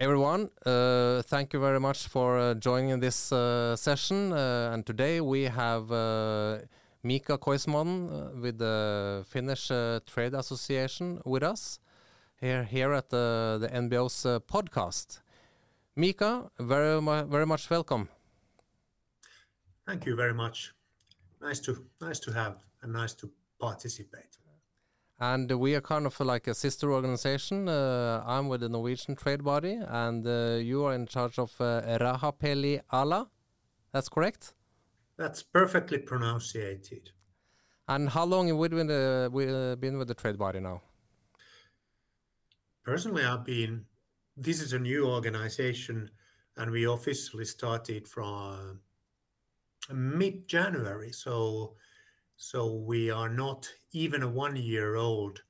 everyone. Uh, thank you very much for uh, joining this uh, session. Uh, and today we have uh, Mika Kuismanen uh, with the Finnish Trade Association with us here here at the, the NBO's podcast. Mika, very mu very much welcome. Thank you very much. Nice to nice to have and nice to participate and we are kind of like a sister organization. Uh, I'm with the Norwegian trade body, and uh, you are in charge of uh, Rahapeli Ala. That's correct. That's perfectly pronounced. And how long have you been, uh, uh, been with the trade body now? Personally, I've been. This is a new organization, and we officially started from mid January. So so we are not even a one-year-old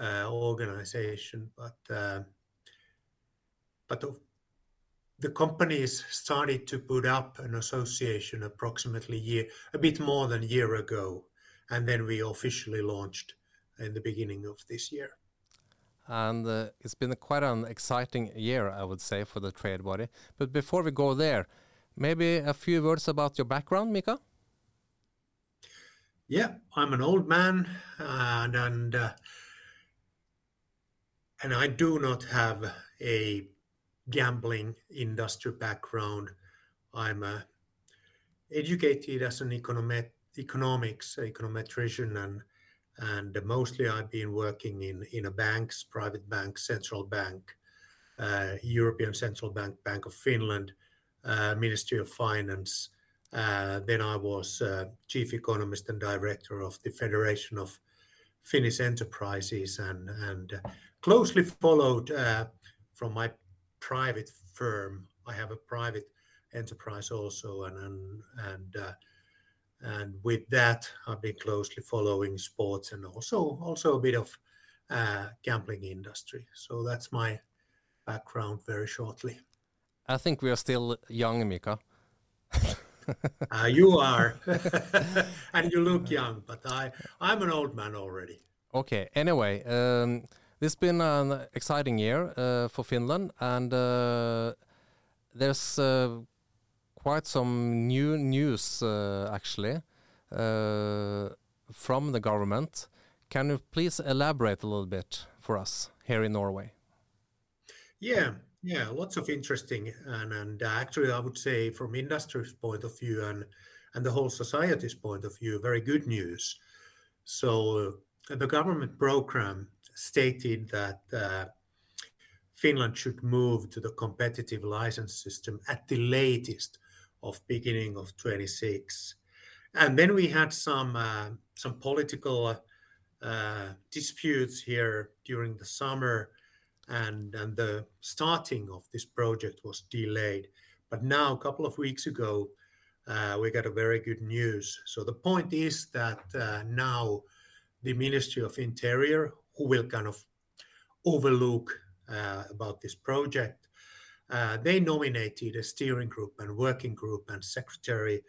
uh, organization, but uh, but the companies started to put up an association approximately year, a bit more than a year ago, and then we officially launched in the beginning of this year. And uh, it's been quite an exciting year, I would say, for the trade body. But before we go there, maybe a few words about your background, Mika. Yeah, I'm an old man, and and uh, and I do not have a gambling industry background. I'm uh, educated as an economics econometrician and and mostly I've been working in in a banks, private bank, central bank, uh, European Central Bank, Bank of Finland, uh, Ministry of Finance, then I was uh, chief economist and director of the Federation of Finnish Enterprises and, and uh, closely followed uh, from my private firm. I have a private enterprise also, and and and, uh, and with that, I've been closely following sports and also also a bit of gambling industry. So that's my background very shortly. I think we are still young, Mika. uh, you are, and you look young, but I I'm an old man already. Okay. Anyway, um, this has been an exciting year uh, for Finland, and uh, there's uh, quite some new news uh, actually uh, from the government. Can you please elaborate a little bit for us here in Norway? Yeah. Yeah, lots of interesting and, and uh, actually I would say from industry's point of view and and the whole society's point of view, very good news. So uh, the government program stated that uh, Finland should move to the competitive license system at the latest of beginning of 26. And then we had some uh, some political uh, disputes here during the summer and the starting of this project was delayed. But now, a couple of weeks ago, uh, we got a very good news. So the point is that uh, now the Ministry of Interior, who will kind of overlook uh, about this project, they nominated a steering group and working group and secretariat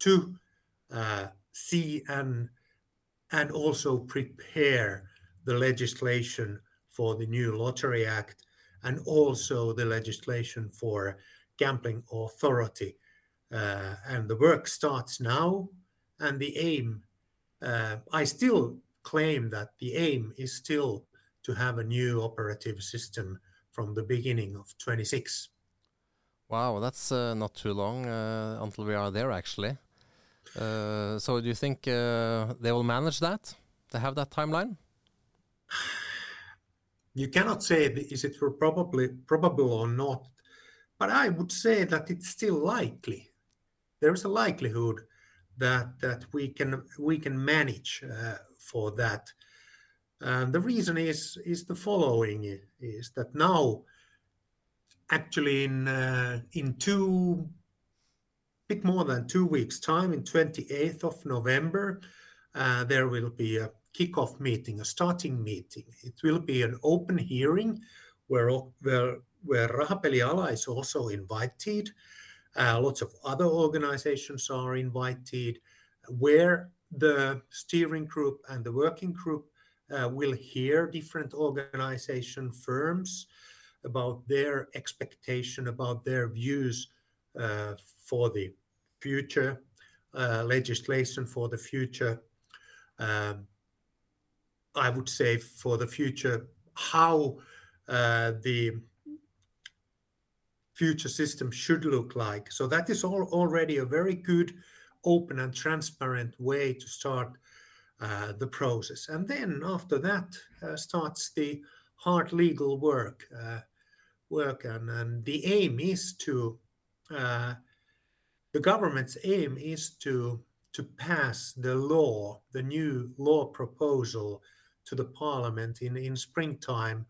to see and and also prepare the legislation for the new Lottery Act and also the legislation for gambling authority. Uh, and the work starts now, and the aim, uh, I still claim that the aim is still to have a new operative system from the beginning of 26. Wow, that's uh, not too long uh, until we are there, actually. Uh, so do you think uh, they will manage that? They have that timeline? You cannot say is it probably probable or not, but I would say that it's still likely. There is a likelihood that that we can we can manage uh, for that. And the reason is is the following: is that now, actually, in uh, in two bit more than two weeks' time, in 28th of November, uh, there will be a kickoff meeting, a starting meeting. It will be an open hearing where where, where Rahapeli Ala is also invited. Uh, lots of other organizations are invited, where the steering group and the working group uh, will hear different organization firms about their expectation, about their views uh, for the future uh, legislation for the future. Um, I would say for the future, how uh, the future system should look like. So that is all already a very good, open and transparent way to start uh, the process. And then after that uh, starts the hard legal work. Uh, work and, and the aim is to uh, the government's aim is to to pass the law, the new law proposal to the parliament in, in springtime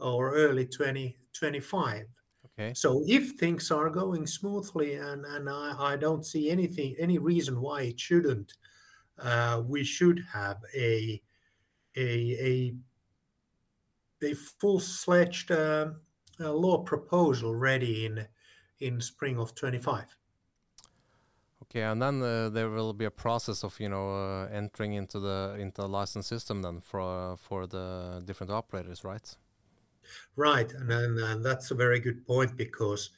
or early 2025. Okay. So if things are going smoothly and, and I, I don't see anything any reason why it shouldn't, uh, we should have a a a, a full-fledged uh, law proposal ready in in spring of 25. Okay, and then uh, there will be a process of you know uh, entering into the into the license system then for uh, for the different operators, right? Right, and, and, and that's a very good point because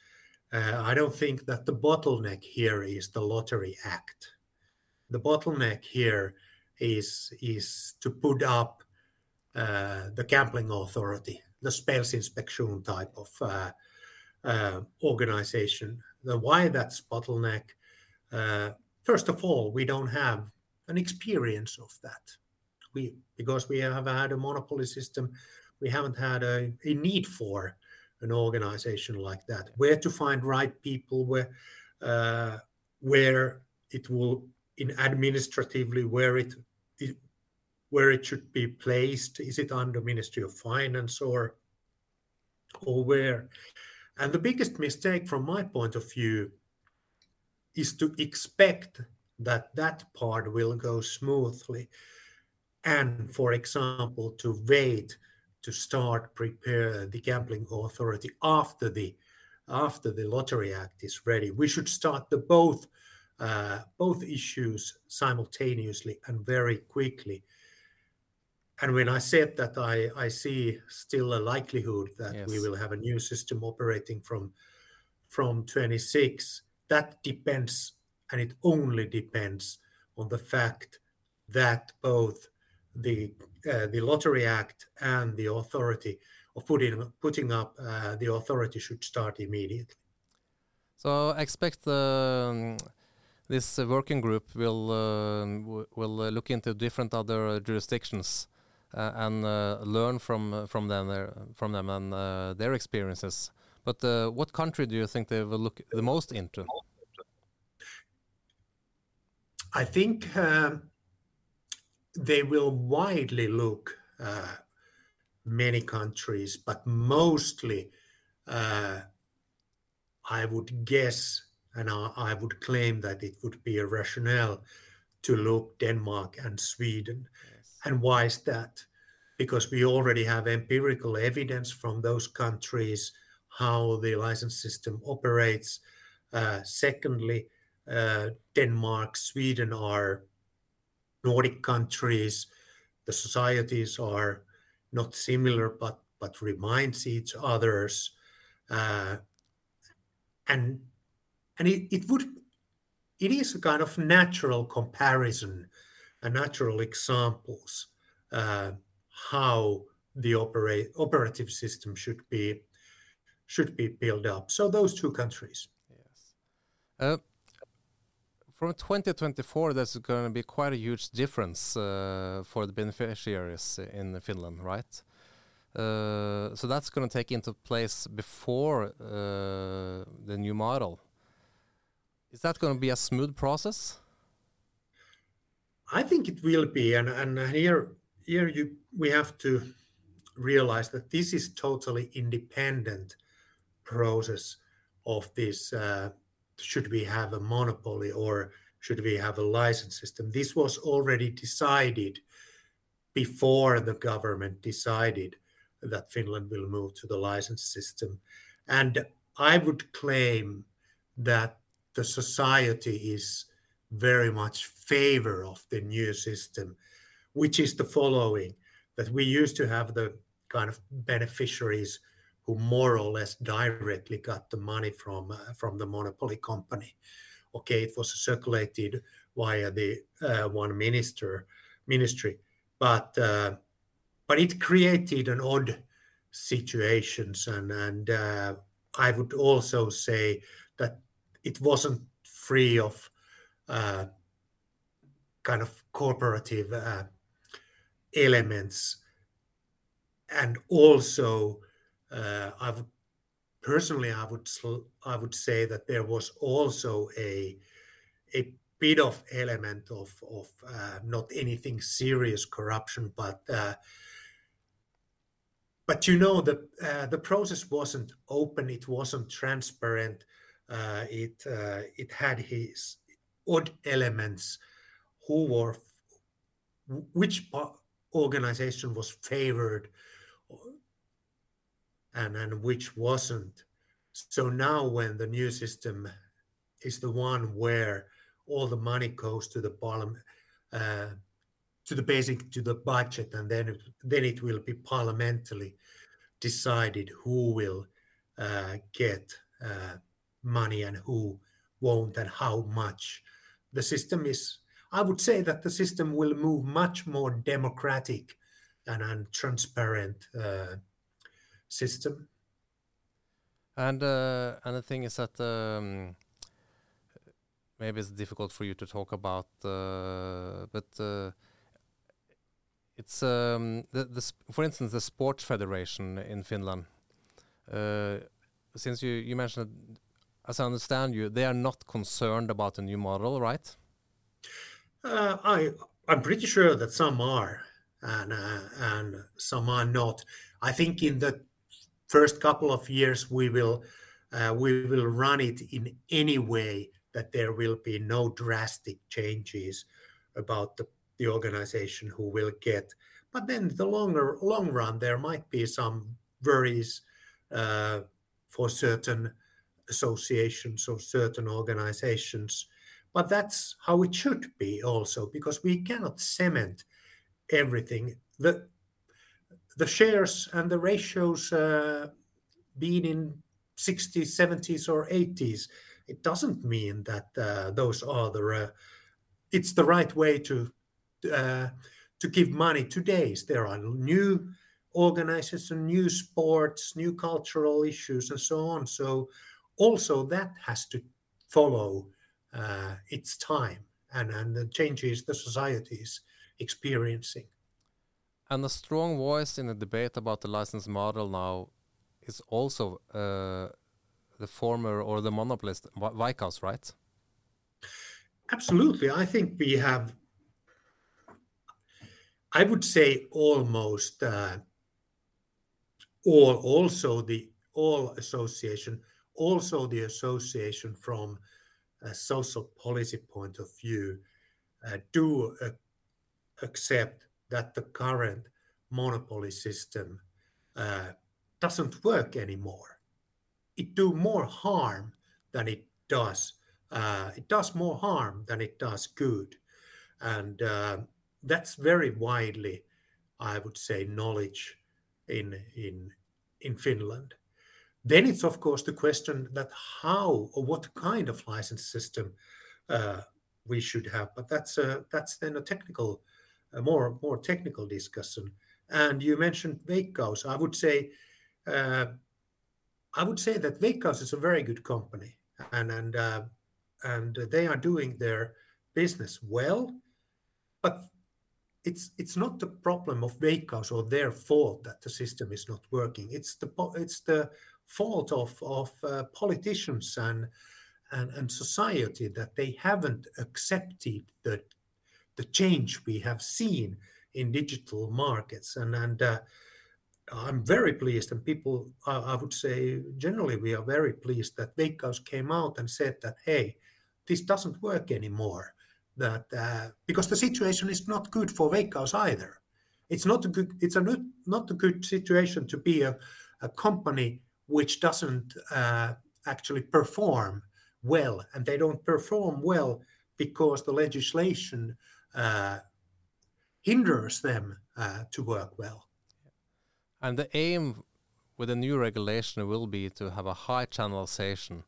uh, I don't think that the bottleneck here is the Lottery Act. The bottleneck here is is to put up uh, the gambling authority, the Spelinspektion type of uh, organization. The why that's bottleneck uh, first of all, we don't have an experience of that. We because we have had a monopoly system, we haven't had a, a need for an organization like that. Where to find right people, where uh, where it will in administratively where it, it where it should be placed. Is it under Ministry of Finance or or where? And the biggest mistake from my point of view is to expect that that part will go smoothly. And for example to wait to start prepare the gambling authority after the after the lottery act is ready. We should start the both uh, both issues simultaneously and very quickly. And when i said that i i see still a likelihood that yes. we will have a new system operating from from 26 that depends, and it only depends on the fact that both the uh, the Lottery Act and the authority of putting putting up uh, the authority should start immediately. So I expect um, this uh, working group will um, will uh, look into different other jurisdictions uh, and uh, learn from from them from them and their experiences. But uh, what country do you think they will look the most into? I think um, they will widely look uh, many countries, but mostly uh, I would guess and I, I, would claim that it would be a rationale to look Denmark and Sweden. Yes. And why is that? Because we already have empirical evidence from those countries how the license system operates. Uh, secondly, uh, Denmark, Sweden are Nordic countries. The societies are not similar, but but reminds each others, uh, and and it, it would it is a kind of natural comparison, a natural examples how the operate operative system should be should be built up. So those two countries. Yes. Uh, from 2024, there's going to be quite a huge difference uh, for the beneficiaries in Finland, right? Uh, so that's going to take into place before uh, the new model. Is that going to be a smooth process? I think it will be, and and here here you we have to realize that this is totally independent process of this uh, should we have a monopoly or should we have a license system? This was already decided before the government decided that finland will move to the license system. And i would claim that the society is very much favor of the new system which is the following that we used to have the kind of beneficiaries who more or less directly got the money from uh, from the monopoly company. Okay, it was circulated via the uh, one minister ministry, but uh, but it created an odd situations and and uh, I would also say that it wasn't free of uh, kind of cooperative uh, elements and also I would personally I would I would say that there was also a a bit of element of of uh, not anything serious corruption, but uh, but you know the uh, the process wasn't open, it wasn't transparent, uh, it uh, it had his odd elements, who were which organization was favored and, and which wasn't. So now when the new system is the one where all the money goes to the parliament, uh, to the basic, to the budget, and then then it will be parliamentally decided who will uh, get uh, money and who won't, and how much. The system is, I would say that the system will move much more democratic and, and transparent uh, system. And uh, and the thing is that um, maybe it's difficult for you to talk about, uh, but uh, it's um, the, the for instance the sports federation in Finland. Uh, since you you mentioned, as I understand you, they are not concerned about the new model, right? Uh, I I'm pretty sure that some are, and uh, and some are not. I think in the first couple of years we will uh, we will run it in any way that there will be no drastic changes about the, the organization who will get. But then the longer long run there might be some worries uh, for certain associations or certain organizations. But that's how it should be also because we cannot cement everything. The the shares and the ratios uh, being in 60s, 70s, or 80s, it doesn't mean that uh, those are the. It's the right way to uh, to give money today. There are new organizations, new sports, new cultural issues, and so on. So also that has to follow its time and and the changes the society is experiencing. And a strong voice in the debate about the license model now is also uh, the former or the monopolist Veikkaus, right? Absolutely. I think we have, I would say almost uh, all, also the all association, also the association from a social policy point of view, uh, do uh, accept that the current monopoly system uh, doesn't work anymore. It do more harm than it does. Uh, it does more harm than it does good, and uh, that's very widely, I would say, knowledge in in in Finland. Then it's of course the question that how or what kind of license system uh, we should have, but that's a, that's then a technical a more more technical discussion. And you mentioned Veikkaus. I would say uh, I would say that Veikkaus is a very good company, and and uh, and they are doing their business well, but it's it's not the problem of Veikkaus or their fault that the system is not working. It's the it's the fault of of uh, politicians and, and and society that they haven't accepted the the change we have seen in digital markets. And, uh, I'm very pleased, and people, I, would say, generally, we are very pleased that Veikkaus came out and said that, hey, this doesn't work anymore. That uh, because the situation is not good for Veikkaus either. It's not a good. It's a not, not a good situation to be a, company which doesn't uh, actually perform well, and they don't perform well because the legislation hinders them to work well. And the aim with the new regulation will be to have a high channelization,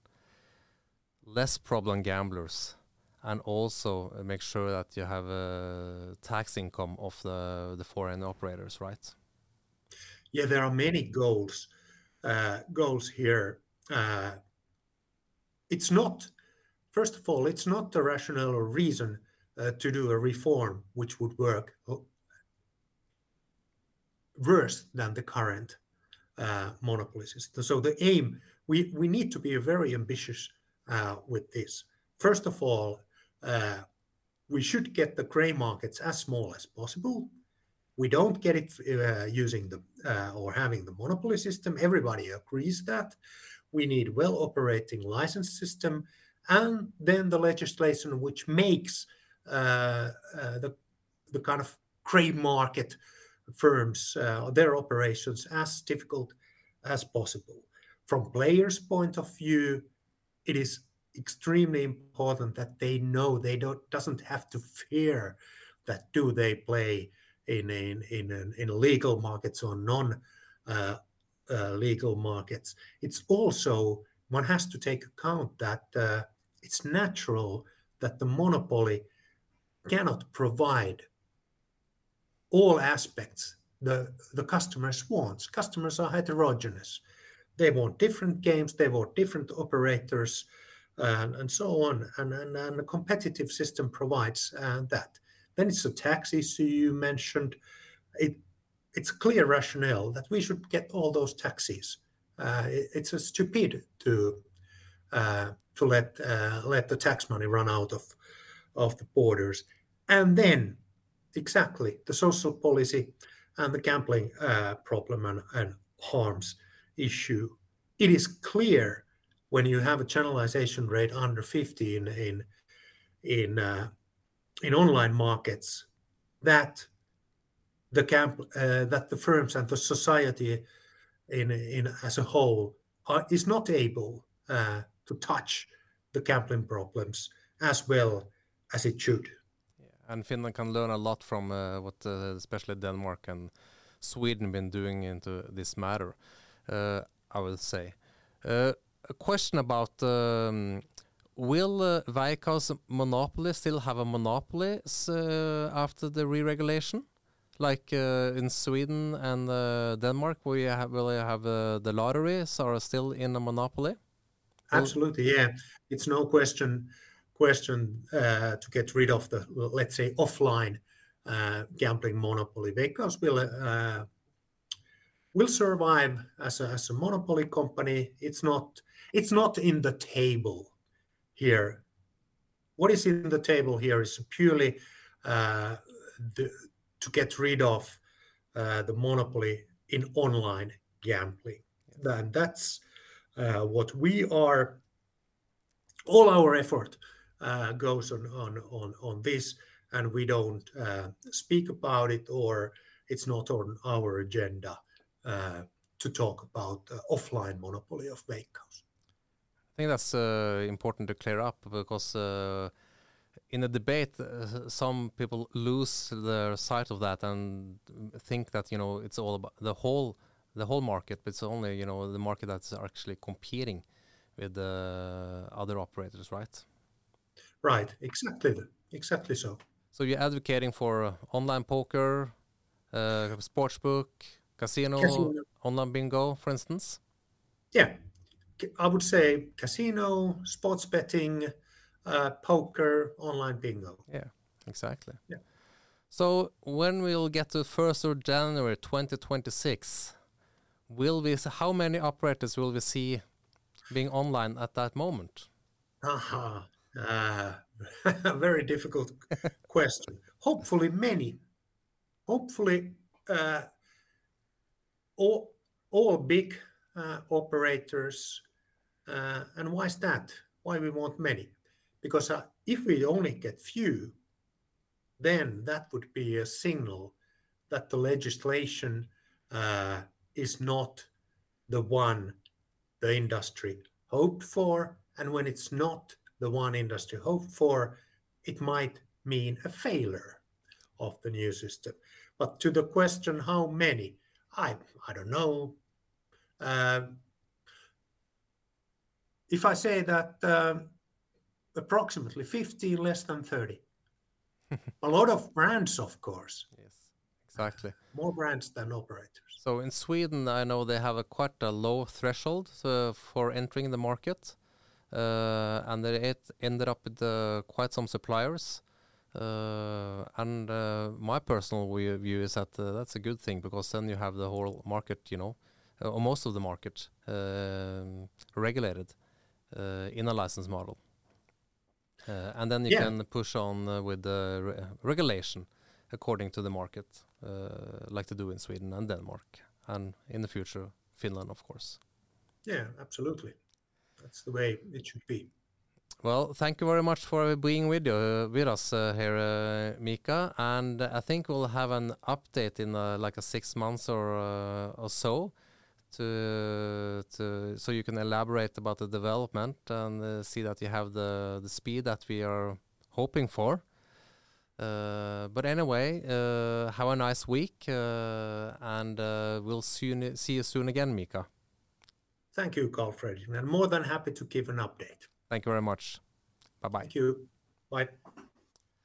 less problem gamblers, and also make sure that you have a tax income of the, the foreign operators, right? Yeah, there are many goals uh, goals here. Uh, it's not, first of all, it's not the rationale or reason uh, to do a reform which would work worse than the current uh, monopoly system. So the aim, we, we need to be very ambitious uh, with this. First of all, uh, we should get the gray markets as small as possible. We don't get it uh, using the uh, or having the monopoly system. Everybody agrees that we need well operating license system, and then the legislation which makes uh, the the kind of gray market firms uh, their operations as difficult as possible. From players' point of view, it is extremely important that they know they don't doesn't have to fear that do they play in in in, in legal markets or non uh, uh, legal markets. It's also one has to take account that uh, it's natural that the monopoly cannot provide all aspects the, the customers wants. Customers are heterogeneous. They want different games, they want different operators, and, so on. And, and, and a competitive system provides uh, that. Then it's a tax issue you mentioned. It, it's clear rationale that we should get all those taxes. Uh, it, it's a stupid to uh, to let uh, let the tax money run out of of the borders, and then exactly the social policy and the gambling uh, problem and, and harms issue. It is clear when you have a channelization rate under 50 in in in uh, in online markets that the camp uh, that the firms and the society in in as a whole are, is not able uh, to touch the gambling problems as well as it should and Finland can learn a lot from uh, what uh, especially Denmark and Sweden been doing into this matter. Uh, I will say. Uh, a question about um, will uh, monopoly still have a monopoly uh, after the re-regulation? Like uh, in Sweden and Denmark, where you have, will you have the lotteries are still in a monopoly? Absolutely, yeah. It's no question question uh, to get rid of the, let's say, offline uh, gambling monopoly. Veikkaus will uh, will survive as a, monopoly company. It's not it's not in the table here. What is in the table here is purely to get rid of the monopoly in online gambling. That's what we are all our effort goes on, on, on, on this and we don't uh, speak about it or it's not on our agenda uh, to talk about the offline monopoly of Veikkaus. I think that's uh, important to clear up because uh, in a debate, uh, some people lose their sight of that and think that you know it's all about the whole the whole market, but it's only you know the market that's actually competing with the other operators, right? Right, exactly, exactly so. So you're advocating for uh, online poker, uh, sportsbook, casino, casino, online bingo, for instance. Yeah, I would say casino, sports betting, uh, poker, online bingo. Yeah, exactly. Yeah. So when we'll get to first of January 2026, will we? How many operators will we see being online at that moment? Aha. Uh, a very difficult question. Hopefully, many. Hopefully, uh, all, all big uh, operators. Uh, and why is that? Why we want many? Because uh, if we only get few, then that would be a signal that the legislation uh, is not the one the industry hoped for. And when it's not the one industry hoped for, it might mean a failure. of the new system. But to the question, how many? I I don't know. Uh, if I say that uh, approximately 15 less than 30. a lot of brands, of course. Yes, exactly. More brands than operators. So in Sweden, I know they have a quite a low threshold uh, for entering the market, and it ended up with uh, quite some suppliers. Uh, and uh, my personal view is that uh, that's a good thing because then you have the whole market, you know, or most of the market um, regulated in a license model. Uh, and then you yeah. can push on uh, with the re regulation according to the market, uh, like to do in Sweden and Denmark, and in the future, Finland, of course. Yeah, absolutely. That's the way it should be. Well, thank you very much for being with you uh, with us uh, here, uh, Mika. And I think we'll have an update in like a six months or or so to to so you can elaborate about the development and uh, see that you have the the speed that we are hoping for. Uh, but anyway, uh, have a nice week, uh, and uh, we'll soon see you soon again, Mika. Thank you, Carl Fredrik. I'm more than happy to give an update. Thank you very much. Bye bye. Thank you. Bye.